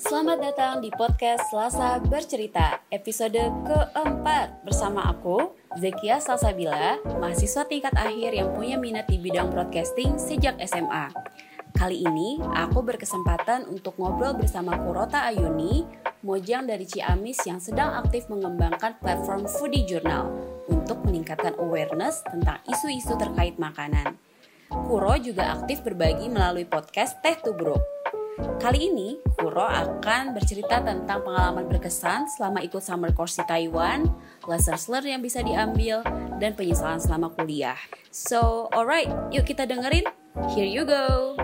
Selamat datang di podcast Selasa Bercerita, episode keempat bersama aku, Zekia Salsabila, mahasiswa tingkat akhir yang punya minat di bidang broadcasting sejak SMA. Kali ini, aku berkesempatan untuk ngobrol bersama Kurota Ayuni, mojang dari Ciamis yang sedang aktif mengembangkan platform Foodie Journal untuk meningkatkan awareness tentang isu-isu terkait makanan. Kuro juga aktif berbagi melalui podcast Teh Tubruk Kali ini, Kuro akan bercerita tentang pengalaman berkesan selama ikut summer course di Taiwan, lessons learned yang bisa diambil, dan penyesalan selama kuliah. So, alright, yuk kita dengerin. Here you go.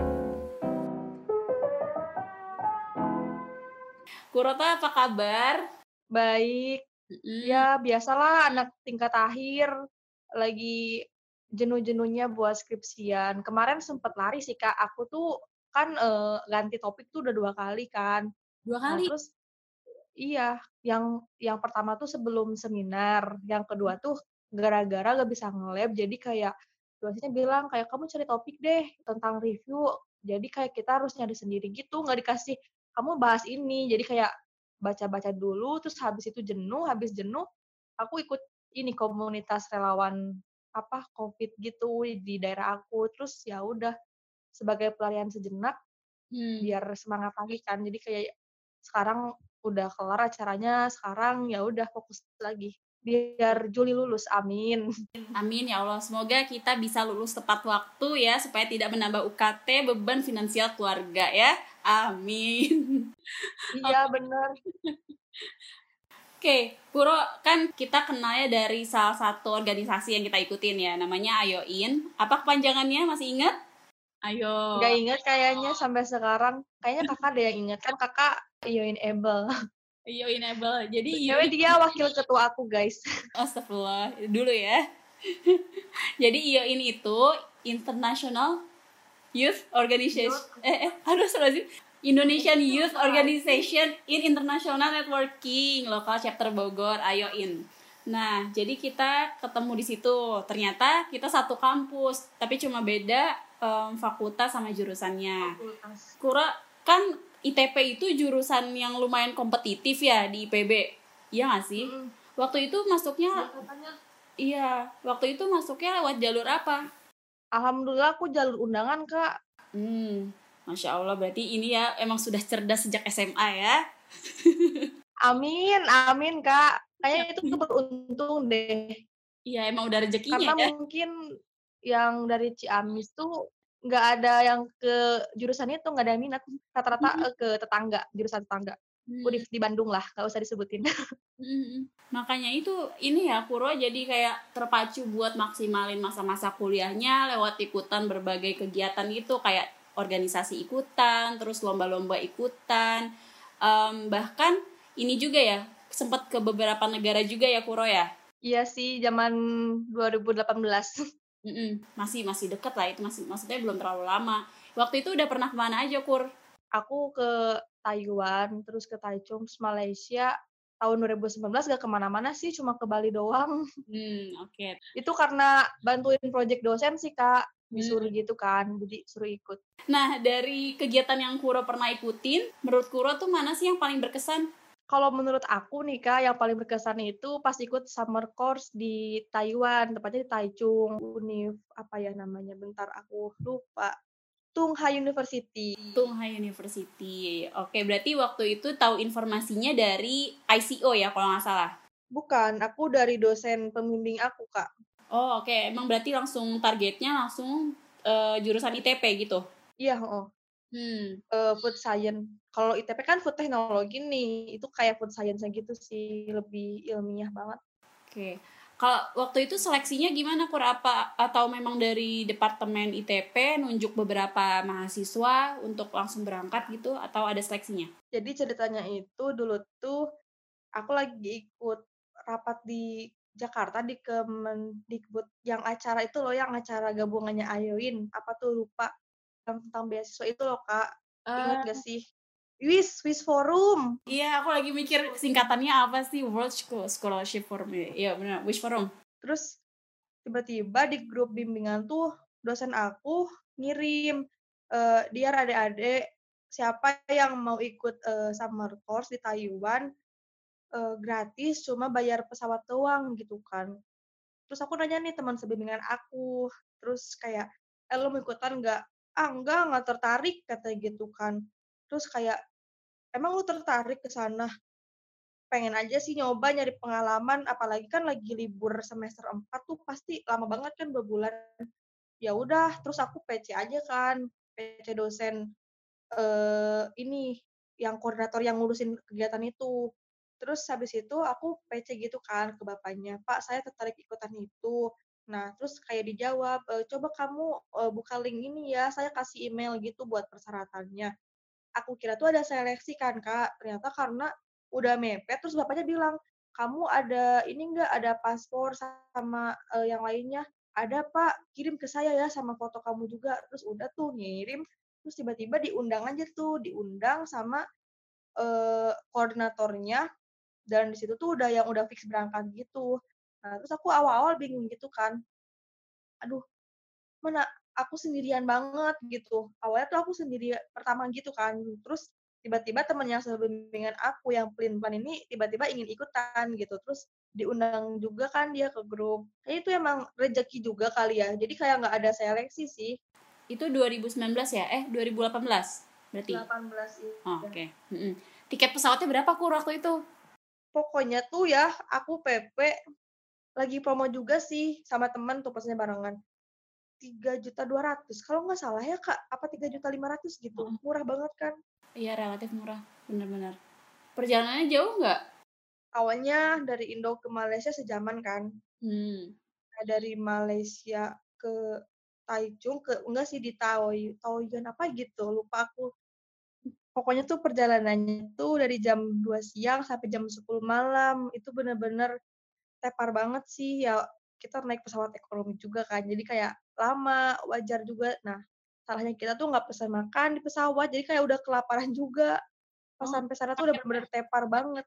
Kurota apa kabar? Baik. Mm. Ya, biasalah anak tingkat akhir lagi jenuh-jenuhnya buat skripsian. Kemarin sempat lari sih Kak. Aku tuh kan uh, ganti topik tuh udah dua kali kan. Dua nah, kali? Nah, terus iya, yang yang pertama tuh sebelum seminar, yang kedua tuh gara-gara gak bisa nge-lab, jadi kayak dosennya bilang kayak kamu cari topik deh tentang review. Jadi kayak kita harus nyari sendiri gitu, nggak dikasih kamu bahas ini. Jadi kayak baca-baca dulu, terus habis itu jenuh, habis jenuh aku ikut ini komunitas relawan apa covid gitu di daerah aku terus ya udah sebagai pelarian sejenak hmm. biar semangat lagi kan. Jadi kayak sekarang udah kelar acaranya sekarang ya udah fokus lagi biar Juli lulus. Amin. Amin ya Allah. Semoga kita bisa lulus tepat waktu ya supaya tidak menambah UKT beban finansial keluarga ya. Amin. Iya bener. Oke, okay, Puro kan kita kenalnya dari salah satu organisasi yang kita ikutin ya, namanya Ayoin. Apa kepanjangannya? Masih ingat? Ayo. Gak inget kayaknya sampai sekarang. Kayaknya kakak deh yang inget kan kakak Yoin Able. Yoin Able. Jadi Yoin dia wakil ketua aku guys. Astagfirullah. Dulu ya. Jadi Yoin itu International Youth Organization. Eh, eh, aduh sih. Indonesian Youth Organization in International Networking Lokal Chapter Bogor Ayoin. Nah, jadi kita ketemu di situ. Ternyata kita satu kampus, tapi cuma beda um, fakultas sama jurusannya. Fakultas. Kura kan ITP itu jurusan yang lumayan kompetitif ya di IPB. Iya gak sih? Mm. Waktu itu masuknya ya, Iya, waktu itu masuknya lewat jalur apa? Alhamdulillah aku jalur undangan, Kak. Hmm, Masya Allah, berarti ini ya emang sudah cerdas sejak SMA ya? amin, amin, Kak. Kayaknya itu beruntung deh. Iya, emang udah rezekinya Karena ya? mungkin yang dari Ciamis tuh nggak ada yang ke jurusan itu nggak ada yang minat. Rata-rata hmm. ke tetangga jurusan tetangga. Hmm. di, di Bandung lah nggak usah disebutin. Hmm. makanya itu ini ya Kuro jadi kayak terpacu buat maksimalin masa-masa kuliahnya lewat ikutan berbagai kegiatan gitu. Kayak organisasi ikutan terus lomba-lomba ikutan. Um, bahkan ini juga ya sempat ke beberapa negara juga ya Kuro ya? Iya sih zaman 2018 Mm-mm, masih masih deket lah itu masih maksudnya belum terlalu lama. Waktu itu udah pernah ke mana aja kur? Aku ke Taiwan, terus ke Taichung, Malaysia. Tahun 2019 gak ke mana-mana sih, cuma ke Bali doang. Hmm, oke. Okay. Itu karena bantuin project dosen sih kak, disuruh hmm. gitu kan, jadi suruh ikut. Nah dari kegiatan yang Kuro pernah ikutin, menurut Kuro tuh mana sih yang paling berkesan? Kalau menurut aku nih kak yang paling berkesan itu pas ikut summer course di Taiwan tepatnya di Taichung Univ apa ya namanya bentar aku lupa Tung Hai University. Tung Hai University. Oke, berarti waktu itu tahu informasinya dari ICO ya kalau nggak salah. Bukan, aku dari dosen pembimbing aku, Kak. Oh, oke. Emang berarti langsung targetnya langsung uh, jurusan ITP gitu? Iya, oh. Hmm. Uh, food science. Kalau ITP kan food teknologi nih, itu kayak food science gitu sih, lebih ilmiah banget. Oke. Okay. Kalau waktu itu seleksinya gimana Kur? Apa atau memang dari departemen ITP nunjuk beberapa mahasiswa untuk langsung berangkat gitu atau ada seleksinya? Jadi ceritanya itu dulu tuh aku lagi ikut rapat di Jakarta di Kemendikbud yang acara itu loh yang acara gabungannya Ayoin apa tuh lupa yang tentang beasiswa itu loh kak uh, ingat gak sih Wis, Wis Forum. Iya, aku lagi mikir singkatannya apa sih World Scholarship Forum. Iya benar, Wis Forum. Terus tiba-tiba di grup bimbingan tuh dosen aku ngirim uh, dia adik-adik siapa yang mau ikut, eee, summer course di Taiwan, eee, gratis cuma bayar pesawat doang gitu kan. Terus aku nanya nih teman sebimbingan aku, terus kayak, "Eh, lu mau ikutan nggak?" "Ah, enggak, nggak tertarik," katanya gitu kan. Terus kayak, "Emang lu tertarik ke sana?" "Pengen aja sih nyoba nyari pengalaman, apalagi kan lagi libur semester 4 tuh pasti lama banget kan 2 bulan." Ya udah, terus aku PC aja kan, PC dosen, eee, ini, yang koordinator yang ngurusin kegiatan itu. Terus habis itu aku PC gitu kan ke bapaknya, "Pak, saya tertarik ikutan itu." Nah, terus kayak dijawab, eee, "Coba kamu, eee, buka link ini ya, saya kasih email gitu buat persyaratannya." Aku kira tuh ada seleksi kan, Kak, ternyata karena udah mepet terus bapaknya bilang, "Kamu ada ini enggak, ada paspor sama, eee, yang lainnya?" "Ada, Pak, kirim ke saya ya sama foto kamu juga." Terus udah tuh ngirim, terus tiba-tiba diundang aja tuh, diundang sama, eee, koordinatornya dan di situ tuh udah yang udah fix berangkat gitu. Nah, terus aku awal-awal bingung gitu kan, aduh mana aku sendirian banget gitu. Awalnya tuh aku sendiri pertama gitu kan, terus tiba-tiba temen yang sebimbingan aku yang pelin-pelan ini tiba-tiba ingin ikutan gitu, terus diundang juga kan dia ke grup. Kayaknya itu emang rezeki juga kali ya, jadi kayak nggak ada seleksi sih. Itu 2019 ya? Eh, 2018 berarti? 18 iya. Oh, oke. Mm-mm. Tiket pesawatnya berapa kur waktu itu? Pokoknya tuh ya, aku PP lagi promo juga sih sama temen tuh pesennya barengan. tiga juta dua ratus kalau nggak salah ya Kak, apa tiga juta lima ratus gitu, Heeh. murah banget kan. Iya, relatif murah. Bener-bener. Perjalanannya jauh nggak? Awalnya dari Indo ke Malaysia sejaman kan, Hmm. nah dari Malaysia ke Taichung ke enggak sih di Taoy Taoyuan apa gitu, lupa aku. Pokoknya tuh perjalanannya tuh dari jam 2 siang sampai jam 10 malam, itu bener-bener tepar banget sih, ya kita naik pesawat ekonomi juga kan, jadi kayak lama, wajar juga. Nah, salahnya kita tuh nggak pesan makan di pesawat, jadi kayak udah kelaparan juga. Pas Oh, sampai sana tuh udah bener-bener tepar banget,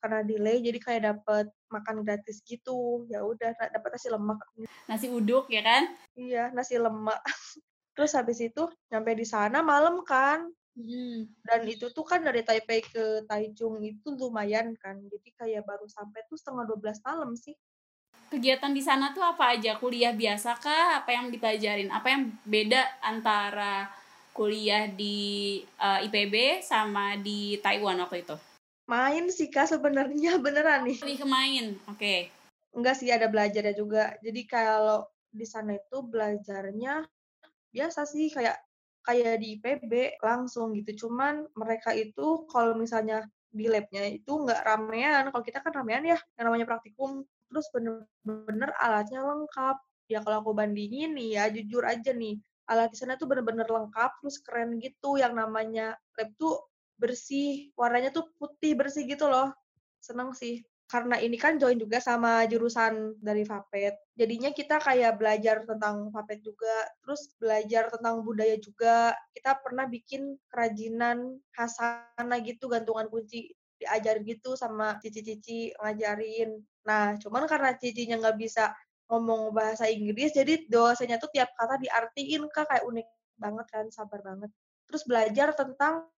karena delay jadi kayak dapet makan gratis gitu, ya udah da dapet nasi lemak. nasi uduk ya kan? Iya, nasi lemak. Terus habis itu nyampe di sana malam kan, Hmm. dan itu tuh kan dari Taipei ke Taichung itu lumayan kan, jadi kayak baru sampai tuh setengah 12 malam sih. Kegiatan di sana tuh apa aja? Kuliah biasa kah? Apa yang dipelajarin? Apa yang beda antara kuliah di eh, IPB sama di Taiwan waktu itu? Main sih Kak sebenarnya beneran nih. Lebih ke main. Oke. Enggak sih ada belajarnya juga. Jadi kalau di sana itu belajarnya biasa sih kayak kayak di IPB langsung gitu. Cuman mereka itu kalau misalnya di lab-nya itu nggak ramean. Kalau kita kan ramean ya, yang namanya praktikum. Terus bener-bener alatnya lengkap. Ya kalau aku bandingin nih ya, jujur aja nih, alat di sana tuh bener-bener lengkap, terus keren gitu. Yang namanya lab tuh bersih, warnanya tuh putih bersih gitu loh. Seneng sih. Karena ini kan join juga sama jurusan dari Fapet. Jadinya kita kayak belajar tentang Fapet juga, terus belajar tentang budaya juga. Kita pernah bikin kerajinan khasana gitu, gantungan kunci diajarin gitu sama cici-cici ngajarin. Nah, cuman karena cicinya nggak bisa ngomong bahasa Inggris, jadi dosennya tuh tiap kata diartiin Kak, kayak unik banget kan, sabar banget. Terus belajar tentang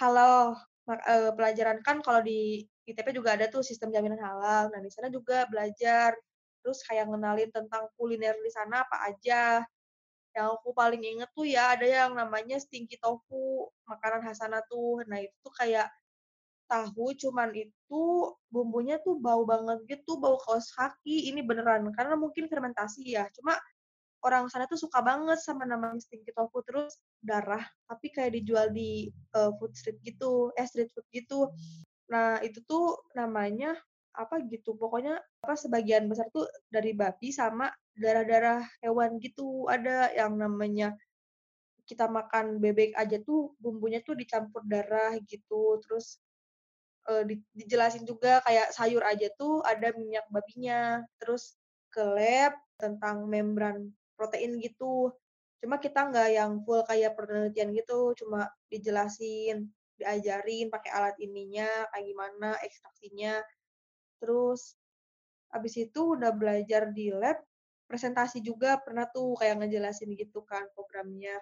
halal, eee, pelajaran kan kalau di ITB juga ada tuh sistem jaminan halal. Nah, di sana juga belajar, terus kayak ngenalin tentang kuliner di sana apa aja. Yang aku paling inget tuh ya ada yang namanya stinky tofu, makanan khas sana tuh. Nah, itu tuh kayak tahu, cuman itu bumbunya tuh bau banget gitu, bau kaos kaki, ini beneran, karena mungkin fermentasi ya. Cuma orang sana tuh suka banget sama namanya stinky tofu, terus darah, tapi kayak dijual di, eee, food street gitu, eh, street food gitu. Nah, itu tuh namanya apa gitu, pokoknya apa, sebagian besar tuh dari babi sama darah-darah hewan gitu. Ada yang namanya kita makan bebek aja tuh bumbunya tuh dicampur darah gitu, terus eee, di dijelasin juga kayak sayur aja tuh ada minyak babinya, terus ke lab tentang membran protein gitu. Cuma kita nggak yang full kayak penelitian gitu, cuma dijelasin, diajarin pakai alat ininya, kayak gimana ekstraksinya. Terus habis itu udah belajar di lab, presentasi juga pernah tuh kayak ngejelasin gitu kan programnya.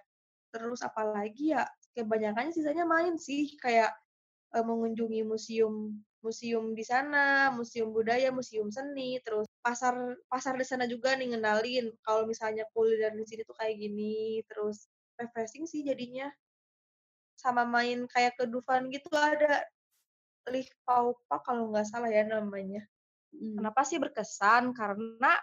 Terus apalagi ya, kebanyakannya sisanya main sih, kayak, eee, mengunjungi museum museum di sana, museum budaya, museum seni, terus pasar pasar di sana juga nih ngenalin kalau misalnya kuliner di sini tuh kayak gini, terus refreshing sih jadinya. Sama main kayak ke Dufan gitu ada, Lich Pau Park kalau nggak salah ya namanya. Mhm. Kenapa sih berkesan? Karena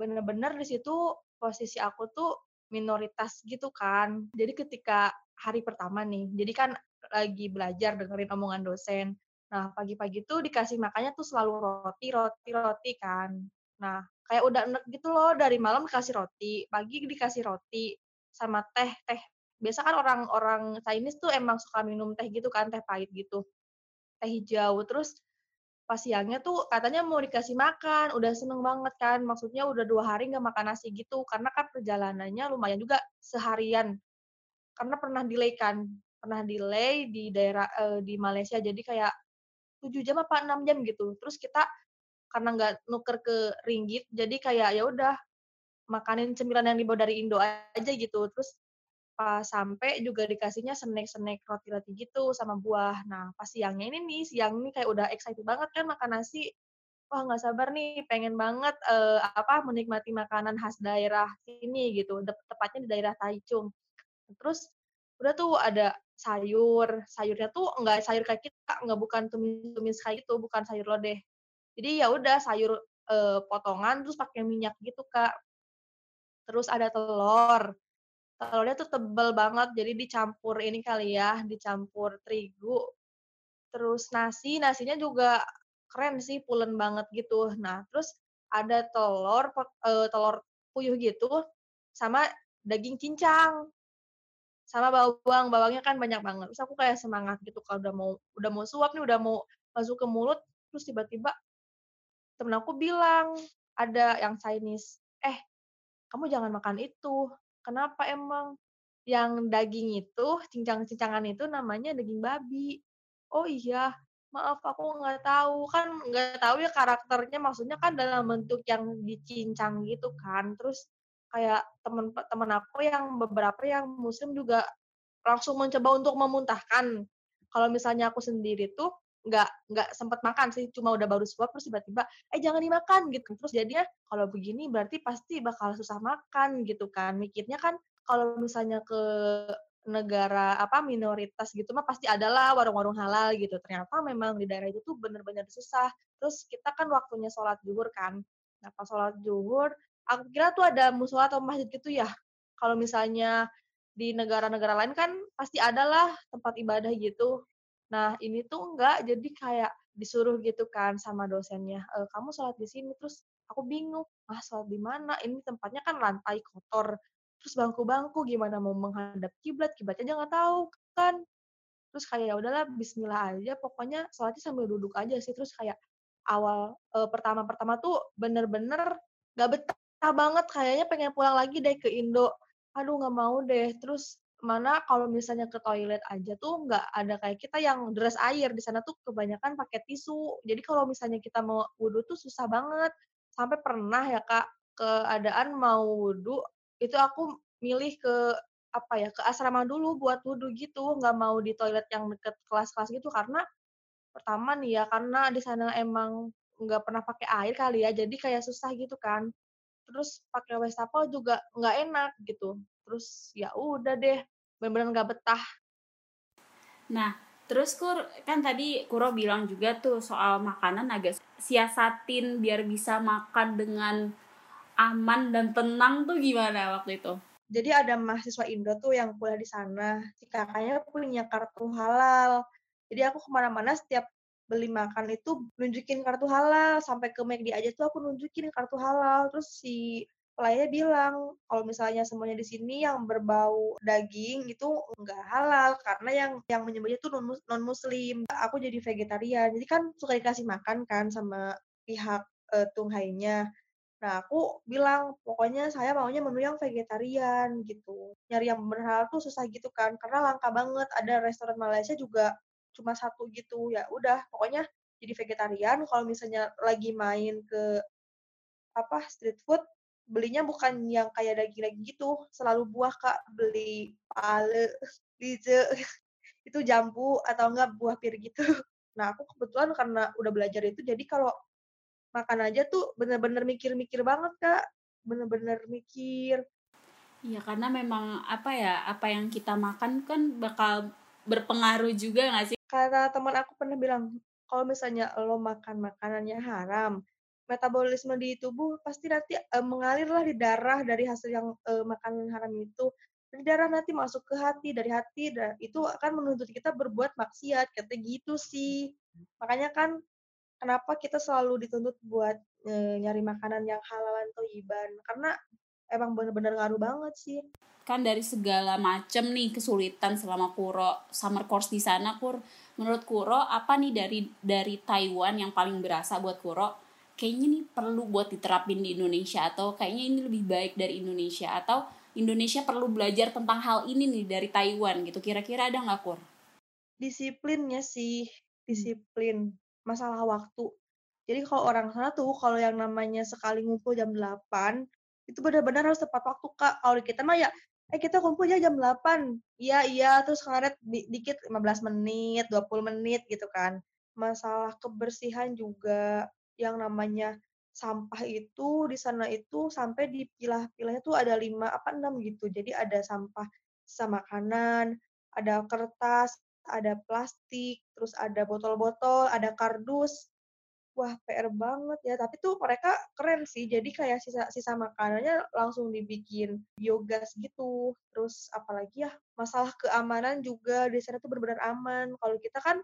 bener-bener di situ posisi aku tuh minoritas gitu kan. Jadi ketika hari pertama nih, jadi kan lagi belajar dengerin omongan dosen. Nah, pagi-pagi tuh dikasih makannya tuh selalu roti roti roti kan. Nah, kayak udah enek gitu loh, dari malam dikasih roti, pagi dikasih roti, sama teh teh biasa kan orang-orang Chinese tuh emang suka minum teh gitu kan, teh pahit gitu, teh hijau. Terus pas siangnya tuh katanya mau dikasih makan, udah seneng banget kan, maksudnya udah 2 hari nggak makan nasi gitu, karena kan perjalanannya lumayan juga seharian, karena pernah delay kan, pernah delay di daerah eee, di Malaysia, jadi kayak 7 jam apa 6 jam gitu. Terus kita karena nggak nuker ke ringgit, jadi kayak ya udah makanin cemilan yang dibawa dari Indo aja gitu. Terus pas sampai juga dikasihnya snack-snack roti-roti gitu sama buah. Nah, pas siangnya ini nih, siang ini kayak udah excited banget kan makan nasi. Wah, nggak sabar nih, pengen banget, eee, apa, menikmati makanan khas daerah sini gitu, tep tepatnya di daerah Taichung. Terus udah tuh ada sayur, sayurnya tuh nggak sayur kayak kita, nggak bukan tumis-tumis kayak gitu, bukan sayur lodeh. Jadi ya udah sayur, eee, potongan terus pakai minyak gitu, Kak. Terus ada telur, telurnya tuh tebel banget, jadi dicampur ini kali ya, dicampur terigu, terus nasi, nasinya juga keren sih, pulen banget gitu. Nah, terus ada telur eee, telur puyuh gitu, sama daging cincang, sama bawang, bawangnya kan banyak banget. Terus aku kayak semangat gitu kalau udah mau udah mau suap nih, udah mau masuk ke mulut, terus tiba-tiba temen aku bilang, ada yang Chinese, "Eh, kamu jangan makan itu." "Kenapa emang?" "Yang daging itu, cincang-cincangan itu namanya daging babi." "Oh iya, maaf aku nggak tahu." Kan nggak tahu ya karakternya, maksudnya kan dalam bentuk yang dicincang gitu kan. Terus kayak temen aku yang beberapa yang muslim juga langsung mencoba untuk memuntahkan. Kalau misalnya aku sendiri tuh nggak nggak sempet makan sih, cuma udah baru suap terus tiba-tiba, "Eh, jangan dimakan," gitu. Terus jadinya kalau begini berarti pasti bakal susah makan gitu kan. Mikirnya kan kalau misalnya ke negara apa, minoritas gitu mah pasti adalah warung-warung halal gitu. Ternyata memang di daerah itu tuh bener-bener susah. Terus kita kan waktunya sholat zuhur kan. Nah, pas sholat zuhur, aku kira tuh ada musola atau masjid gitu ya. Kalau misalnya di negara-negara lain kan pasti adalah tempat ibadah gitu. Nah, ini tuh enggak, jadi kayak disuruh gitu kan sama dosennya, eee, "Kamu sholat di sini." Terus aku bingung, "Ah, sholat di mana? Ini tempatnya kan lantai kotor, terus bangku-bangku gimana mau menghadap kiblat, kiblat aja nggak tahu kan." Terus kayak ya udahlah bismillah aja, pokoknya sholatnya sambil duduk aja sih. Terus kayak awal, eee, pertama-pertama tuh bener-bener nggak betah banget, kayaknya pengen pulang lagi deh ke Indo. Aduh nggak mau deh. Terus mana kalau misalnya ke toilet aja tuh nggak ada kayak kita yang deras air, di sana tuh kebanyakan pakai tisu. Jadi kalau misalnya kita mau wudhu tuh susah banget. Sampai pernah ya Kak, keadaan mau wudhu, itu aku milih ke apa ya, ke asrama dulu buat wudhu gitu, nggak mau di toilet yang deket kelas-kelas gitu. Karena pertama nih ya, karena di sana emang nggak pernah pakai air kali ya, jadi kayak susah gitu kan. Terus pakai wastafel juga nggak enak gitu. Terus ya udah deh, bener-bener nggak betah. Nah, terus Kur, kan tadi Kuro bilang juga tuh soal makanan agak siasatin biar bisa makan dengan aman dan tenang tuh gimana waktu itu? Jadi ada mahasiswa Indo tuh yang kuliah di sana, si kakaknya punya kartu halal. Jadi aku ke mana-mana setiap beli makan itu nunjukin kartu halal, sampai ke McD aja tuh aku nunjukin kartu halal. Terus si pelayannya bilang, kalau misalnya semuanya di sini yang berbau daging itu nggak halal karena yang yang menyembelih itu non non muslim. Aku jadi vegetarian, jadi kan suka dikasih makan kan sama pihak uh, tunghainya. Nah, aku bilang, pokoknya saya maunya menu yang vegetarian gitu. Nyari yang bener halal tuh susah gitu kan, karena langka banget. Ada restoran Malaysia juga cuma satu gitu. Ya udah, pokoknya jadi vegetarian. Kalau misalnya lagi main ke apa street food, belinya bukan yang kayak daging-daging gitu, selalu buah Kak, beli pale lije itu jambu atau enggak buah pir gitu. Nah, aku kebetulan karena udah belajar itu jadi kalau makan aja tuh bener-bener mikir-mikir banget, Kak. Bener-bener mikir. Iya, karena memang apa ya, apa yang kita makan kan bakal berpengaruh juga nggak sih? Karena teman aku pernah bilang, kalau misalnya lo makan makanannya haram, metabolisme di tubuh pasti nanti uh, mengalirlah di darah dari hasil yang uh, makanan haram itu. Dari darah nanti masuk ke hati dari hati dan itu akan menuntut kita berbuat maksiat kata gitu sih. Makanya kan kenapa kita selalu dituntut buat e, nyari makanan yang halalan atau iban karena emang bener-bener ngaruh banget sih. Kan dari segala macam nih kesulitan selama Kuro summer course di sana Kur. Menurut Kuro apa nih dari dari Taiwan yang paling berasa buat Kuro kayaknya nih perlu buat diterapin di Indonesia atau kayaknya ini lebih baik dari Indonesia atau Indonesia perlu belajar tentang hal ini nih dari Taiwan gitu. Kira-kira ada nggak, Kur? Disiplinnya sih, disiplin. Masalah waktu. Jadi kalau orang sana tuh, kalau yang namanya sekali ngumpul jam 8, itu benar-benar harus tepat waktu, Kak. Kalau di kita mah ya, eh kita kumpul aja jam 8. Iya, iya, terus ngaret di, dikit 15 menit, 20 menit gitu kan. Masalah kebersihan juga yang namanya sampah itu di sana itu sampai dipilah-pilahnya tuh ada lima apa enam gitu. Jadi ada sampah sisa makanan, ada kertas, ada plastik, terus ada botol-botol, ada kardus. Wah, PR banget ya. Tapi tuh mereka keren sih. Jadi kayak sisa-sisa makanannya langsung dibikin biogas gitu. Terus apalagi ya, masalah keamanan juga di sana tuh benar-benar aman. Kalau kita kan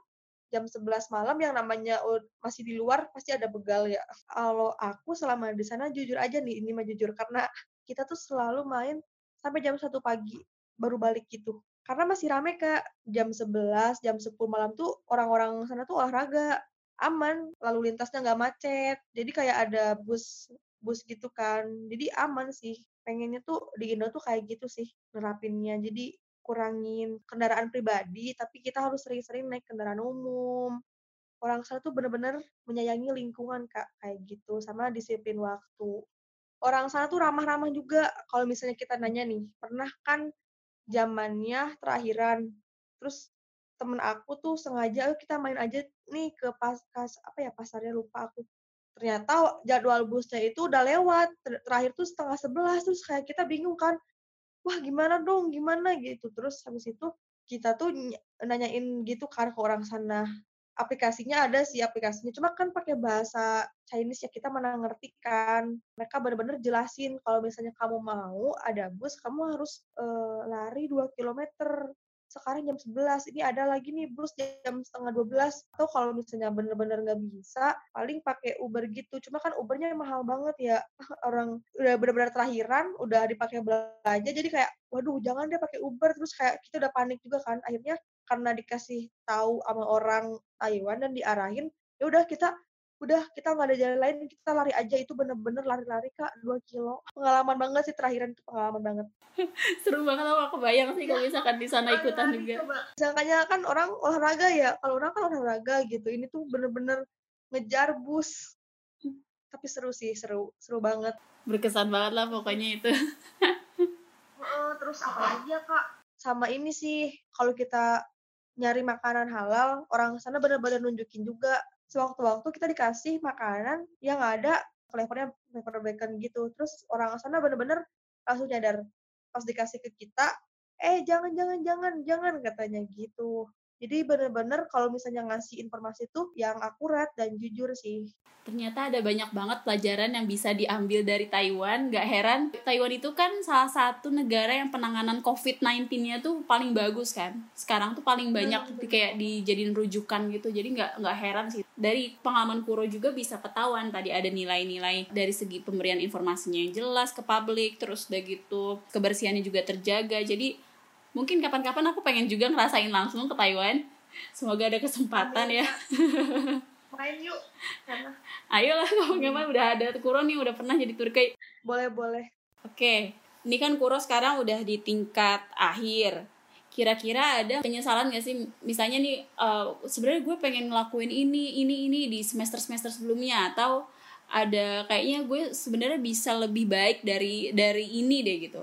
jam 11 malam yang namanya masih di luar pasti ada begal ya. Kalau aku selama di sana jujur aja nih, ini mah jujur karena kita tuh selalu main sampai jam 1 pagi baru balik gitu. Karena masih rame Kak, jam 11, jam 10 malam tuh orang-orang sana tuh olahraga, aman, lalu lintasnya nggak macet. Jadi kayak ada bus bus gitu kan. Jadi aman sih. Pengennya tuh di Indo tuh kayak gitu sih nerapinnya. Jadi kurangin kendaraan pribadi, tapi kita harus sering-sering naik kendaraan umum. Orang sana tuh bener-bener menyayangi lingkungan, Kak, kayak gitu, sama disiplin waktu. Orang sana tuh ramah-ramah juga, kalau misalnya kita nanya nih, pernah kan zamannya terakhiran, terus temen aku tuh sengaja, kita main aja nih ke pas, pas apa ya pasarnya lupa aku. Ternyata jadwal busnya itu udah lewat, terakhir tuh setengah sebelas, terus kayak kita bingung kan, wah gimana dong, gimana gitu. Terus habis itu kita tuh nanyain gitu kan ke orang sana. Aplikasinya ada sih aplikasinya, cuma kan pakai bahasa Chinese ya kita mana ngerti kan. Mereka bener-bener jelasin kalau misalnya kamu mau ada bus, kamu harus uh, lari 2 kilometer sekarang jam 11 ini ada lagi nih bus jam setengah 12 atau kalau misalnya bener-bener nggak bisa paling pakai Uber gitu. Cuma kan Ubernya mahal banget ya. Orang udah bener-bener terakhiran udah dipakai belanja. Jadi kayak waduh jangan deh pakai Uber. Terus kayak kita udah panik juga kan. Akhirnya karena dikasih tahu sama orang Taiwan dan diarahin ya udah kita udah kita nggak ada jalan lain kita lari aja. Itu bener-bener lari-lari kak. Dua kilo. Pengalaman banget sih terakhiran itu pengalaman banget. Seru banget aku bayang sih kalau misalkan di sana ikutan juga. misalkannya kan orang olahraga ya. Kalau orang kan olahraga gitu. Ini tuh bener-bener ngejar bus. Tapi seru sih seru. Seru banget. Berkesan banget lah pokoknya itu. Uh, terus apa lagi ya kak? Sama ini sih. Kalau kita nyari makanan halal orang sana bener-bener nunjukin juga sewaktu-waktu kita dikasih makanan yang ada flavornya flavor bacon gitu. Terus orang sana bener-bener langsung nyadar pas dikasih ke kita, eh jangan jangan jangan jangan katanya gitu. Jadi bener-bener kalau misalnya ngasih informasi itu yang akurat dan jujur sih. Ternyata ada banyak banget pelajaran yang bisa diambil dari Taiwan. Gak heran, Taiwan itu kan salah satu negara yang penanganan COVID-19-nya tuh paling bagus kan. Sekarang tuh paling banyak hmm. kayak dijadiin rujukan gitu. Jadi nggak nggak heran sih. Dari pengalaman Kuro juga bisa ketahuan tadi ada nilai-nilai dari segi pemberian informasinya yang jelas ke publik. Terus udah gitu kebersihannya juga terjaga. Jadi mungkin kapan-kapan aku pengen juga ngerasain langsung ke Taiwan. Semoga ada kesempatan Amin. ya. Main yuk karena ayolah kalau nggak mau udah ada Kuro nih udah pernah jadi guide. Boleh boleh. Oke ini kan Kuro sekarang udah di tingkat akhir. Kira-kira ada penyesalan gak sih? Misalnya nih uh, sebenarnya gue pengen ngelakuin ini ini ini di semester semester sebelumnya atau ada kayaknya gue sebenarnya bisa lebih baik dari dari ini deh gitu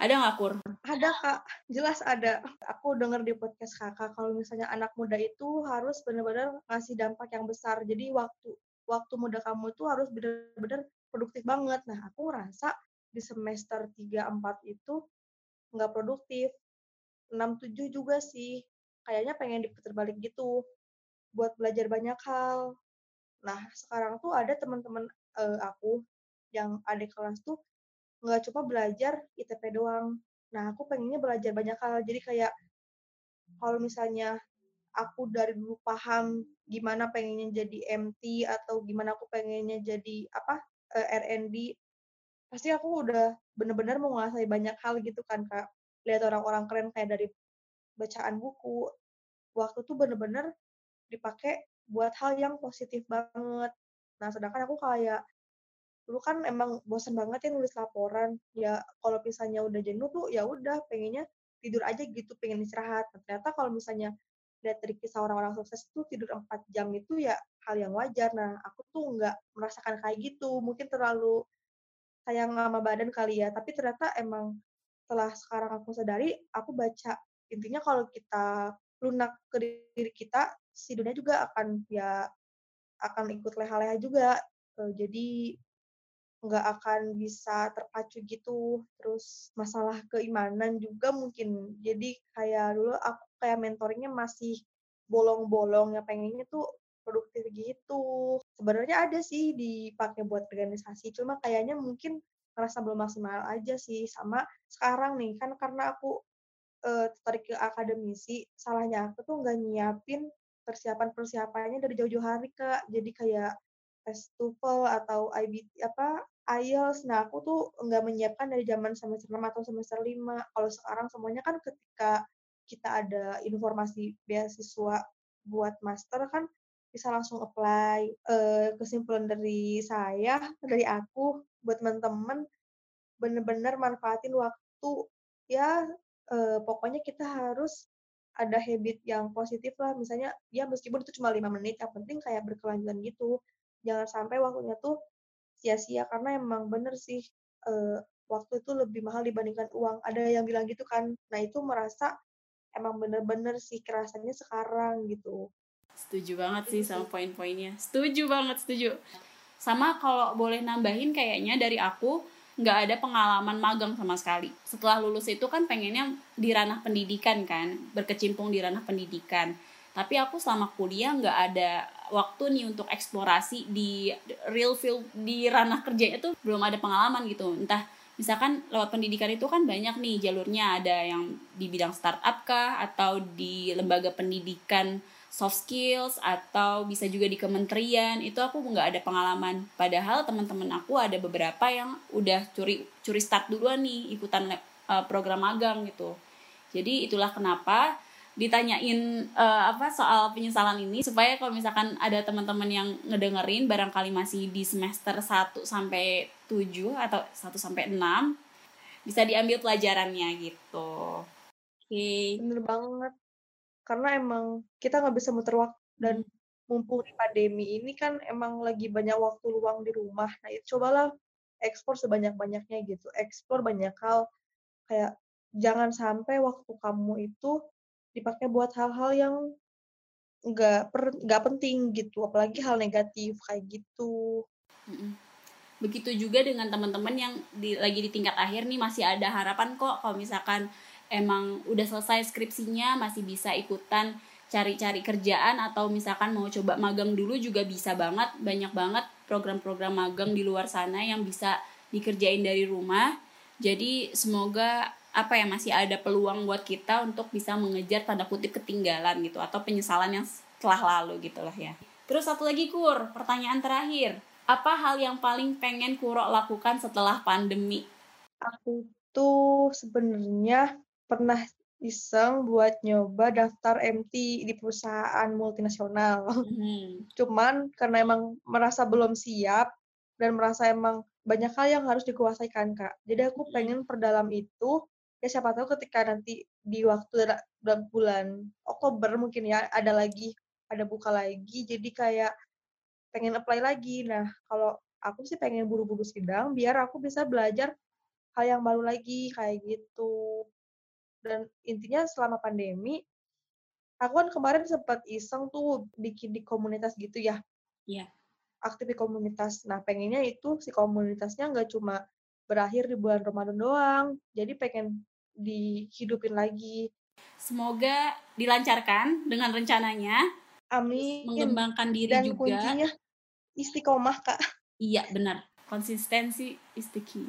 Ada nggak, Kur? Ada, Kak. Jelas ada. Aku dengar di podcast Kakak kalau misalnya anak muda itu harus benar-benar ngasih dampak yang besar. Jadi waktu waktu muda kamu itu harus benar-benar produktif banget. Nah, aku ngerasa di semester 3 4 itu nggak produktif. 6 7 juga sih. Kayaknya pengen diputar balik gitu buat belajar banyak hal. Nah, sekarang tuh ada teman-teman uh, aku yang adik kelas tuh nggak cuma belajar ITP doang. Nah, aku pengennya belajar banyak hal. Jadi kayak kalau misalnya aku dari dulu paham gimana pengennya jadi MT atau gimana aku pengennya jadi apa eh, R&D, pasti aku udah bener-bener menguasai banyak hal gitu kan kak. Lihat orang-orang keren kayak dari bacaan buku, waktu tuh bener-bener dipakai buat hal yang positif banget. Nah, sedangkan aku kayak dulu kan emang bosan banget ya nulis laporan. Ya kalau misalnya udah jenuh tuh ya udah pengennya tidur aja gitu pengen istirahat. Nah, ternyata kalau misalnya lihat dari kisah orang-orang sukses tuh tidur 4 jam itu ya hal yang wajar. Nah aku tuh nggak merasakan kayak gitu. Mungkin terlalu sayang sama badan kali ya. Tapi ternyata emang setelah sekarang aku sadari aku baca intinya kalau kita lunak ke diri kita si dunia juga akan ya akan ikut leha-leha juga. Jadi nggak akan bisa terpacu gitu. Terus masalah keimanan juga mungkin. Jadi kayak dulu aku kayak mentoringnya masih bolong-bolong ya pengennya tuh produktif gitu. Sebenarnya ada sih dipakai buat organisasi, cuma kayaknya mungkin ngerasa belum maksimal aja sih. Sama sekarang nih, kan karena aku uh, tertarik ke akademisi, salahnya aku tuh nggak nyiapin persiapan-persiapannya dari jauh-jauh hari, Kak. Jadi kayak tes TOEFL atau IBT apa IELTS. Nah, aku tuh nggak menyiapkan dari zaman semester 6 atau semester 5. Kalau sekarang semuanya kan ketika kita ada informasi beasiswa buat master kan bisa langsung apply. E, kesimpulan dari saya, dari aku, buat teman-teman, bener-bener manfaatin waktu. Ya, e, pokoknya kita harus ada habit yang positif lah. Misalnya, ya meskipun itu cuma lima menit, yang penting kayak berkelanjutan gitu jangan sampai waktunya tuh sia-sia karena emang bener sih uh, waktu itu lebih mahal dibandingkan uang. Ada yang bilang gitu kan. Nah itu merasa emang bener-bener sih kerasanya sekarang gitu. Setuju banget sih sama poin-poinnya. Setuju banget, setuju. Sama kalau boleh nambahin kayaknya dari aku nggak ada pengalaman magang sama sekali. Setelah lulus itu kan pengennya di ranah pendidikan kan, berkecimpung di ranah pendidikan tapi aku selama kuliah nggak ada waktu nih untuk eksplorasi di real field di ranah kerja itu belum ada pengalaman gitu. Entah misalkan lewat pendidikan itu kan banyak nih jalurnya. Ada yang di bidang startup kah atau di lembaga pendidikan soft skills atau bisa juga di kementerian. Itu aku nggak ada pengalaman. Padahal teman-teman aku ada beberapa yang udah curi curi start duluan nih ikutan uh, program magang gitu. Jadi itulah kenapa ditanyain uh, apa soal penyesalan ini supaya kalau misalkan ada teman-teman yang ngedengerin barangkali masih di semester 1 sampai 7 atau 1 sampai 6 bisa diambil pelajarannya gitu. Oke. Okay. Bener banget. Karena emang kita nggak bisa muter waktu dan hmm. mumpung di pandemi ini kan emang lagi banyak waktu luang di rumah. Nah, itu cobalah ekspor sebanyak-banyaknya gitu. Ekspor banyak hal kayak jangan sampai waktu kamu itu dipakai buat hal-hal yang nggak per nggak penting gitu apalagi hal negatif kayak gitu. Begitu juga dengan teman-teman yang di, lagi di tingkat akhir nih masih ada harapan kok kalau misalkan emang udah selesai skripsinya masih bisa ikutan cari-cari kerjaan atau misalkan mau coba magang dulu juga bisa banget. Banyak banget program-program magang di luar sana yang bisa dikerjain dari rumah. Jadi semoga apa ya masih ada peluang buat kita untuk bisa mengejar tanda kutip ketinggalan gitu atau penyesalan yang telah lalu gitu lah ya. Terus satu lagi Kur, pertanyaan terakhir. Apa hal yang paling pengen Kuro lakukan setelah pandemi? Aku tuh sebenarnya pernah iseng buat nyoba daftar MT di perusahaan multinasional. Hmm. Cuman karena emang merasa belum siap dan merasa emang banyak hal yang harus dikuasai kan kak. Jadi aku pengen perdalam itu ya siapa tahu ketika nanti di waktu bulan Oktober mungkin ya ada lagi ada buka lagi jadi kayak pengen apply lagi nah kalau aku sih pengen buru-buru sidang biar aku bisa belajar hal yang baru lagi kayak gitu. Dan intinya selama pandemi aku kan kemarin sempat iseng tuh bikin di komunitas gitu ya. Iya. Aktif di komunitas. Nah, pengennya itu si komunitasnya nggak cuma berakhir di bulan Ramadan doang. Jadi pengen dihidupin lagi. Semoga dilancarkan dengan rencananya. Amin. Mengembangkan diri Dan juga. kuncinya istiqomah, Kak. Iya, benar. Konsistensi is the key.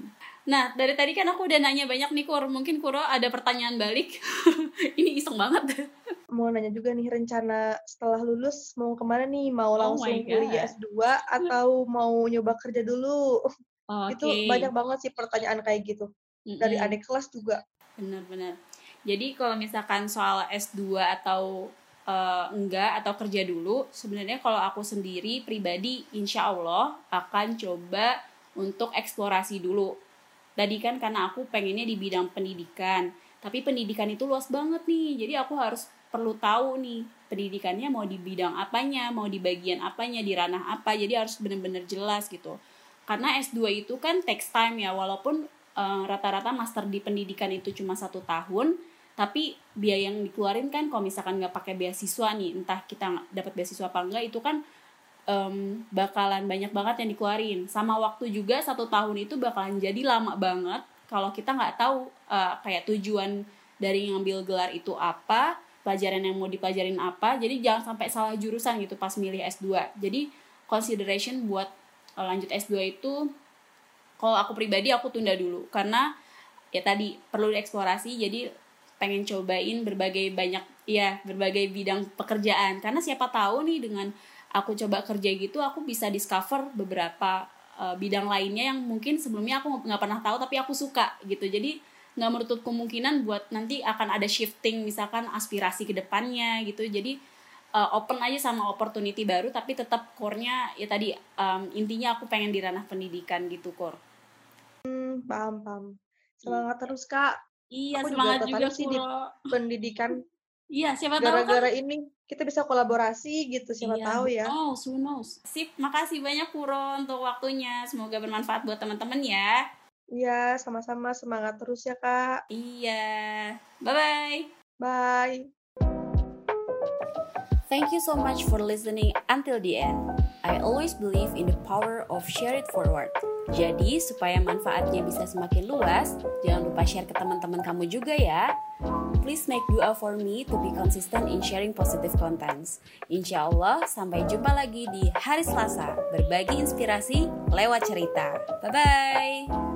Nah, dari tadi kan aku udah nanya banyak nih, Kur. Mungkin Kuro ada pertanyaan balik. Ini iseng banget. Mau nanya juga nih, rencana setelah lulus mau ke mana nih? Mau Oh langsung kuliah God. S2 atau mau nyoba kerja dulu? Itu banyak banget sih pertanyaan kayak gitu. Dari adik kelas juga. Benar-benar. Jadi kalau misalkan soal S2 atau eh, enggak atau kerja dulu, sebenarnya kalau aku sendiri pribadi insya Allah akan coba untuk eksplorasi dulu. Tadi kan karena aku pengennya di bidang pendidikan, tapi pendidikan itu luas banget nih. Jadi aku harus perlu tahu nih pendidikannya mau di bidang apanya, mau di bagian apanya, di ranah apa. Jadi harus benar-benar jelas gitu. Karena S2 itu kan takes time ya, walaupun eh, rata-rata master di pendidikan itu cuma satu tahun, tapi biaya yang dikeluarin kan kalau misalkan nggak pakai beasiswa nih, entah kita dapat beasiswa apa enggak itu kan em, bakalan banyak banget yang dikeluarin. Sama waktu juga satu tahun itu bakalan jadi lama banget kalau kita nggak tahu eh, kayak tujuan dari ngambil gelar itu apa, pelajaran yang mau dipelajarin apa. Jadi jangan sampai salah jurusan gitu pas milih S2. Jadi consideration buat eh, lanjut S2 itu kalau aku pribadi aku tunda dulu. Karena ya tadi perlu dieksplorasi. Jadi pengen cobain berbagai banyak ya berbagai bidang pekerjaan. Karena siapa tahu nih dengan aku coba kerja gitu aku bisa discover beberapa uh, bidang lainnya yang mungkin sebelumnya aku nggak pernah tahu tapi aku suka gitu. Jadi nggak menutup kemungkinan buat nanti akan ada shifting misalkan aspirasi ke depannya gitu. Jadi uh, open aja sama opportunity baru tapi tetap core-nya ya tadi um, intinya aku pengen di ranah pendidikan gitu core Hmm, paham, paham. Semangat terus, Kak. iya Aku juga semangat juga, tertarik sih di Kuro pendidikan. iya siapa tahu kan Gara-gara ini kita bisa kolaborasi gitu, siapa Iya, tahu ya. knows, who knows. Sip, makasih banyak Puro untuk waktunya. Semoga bermanfaat buat teman-teman ya. Iya, sama-sama semangat terus ya, Kak. Iya. Bye-bye. Bye. Thank you so much for listening until the end. I always believe in the power of share it forward. Jadi, supaya manfaatnya bisa semakin luas, jangan lupa share ke teman-teman kamu juga ya. Please make dua for me to be consistent in sharing positive contents. Insya Allah, sampai jumpa lagi di hari Selasa. Berbagi inspirasi lewat cerita. Bye-bye.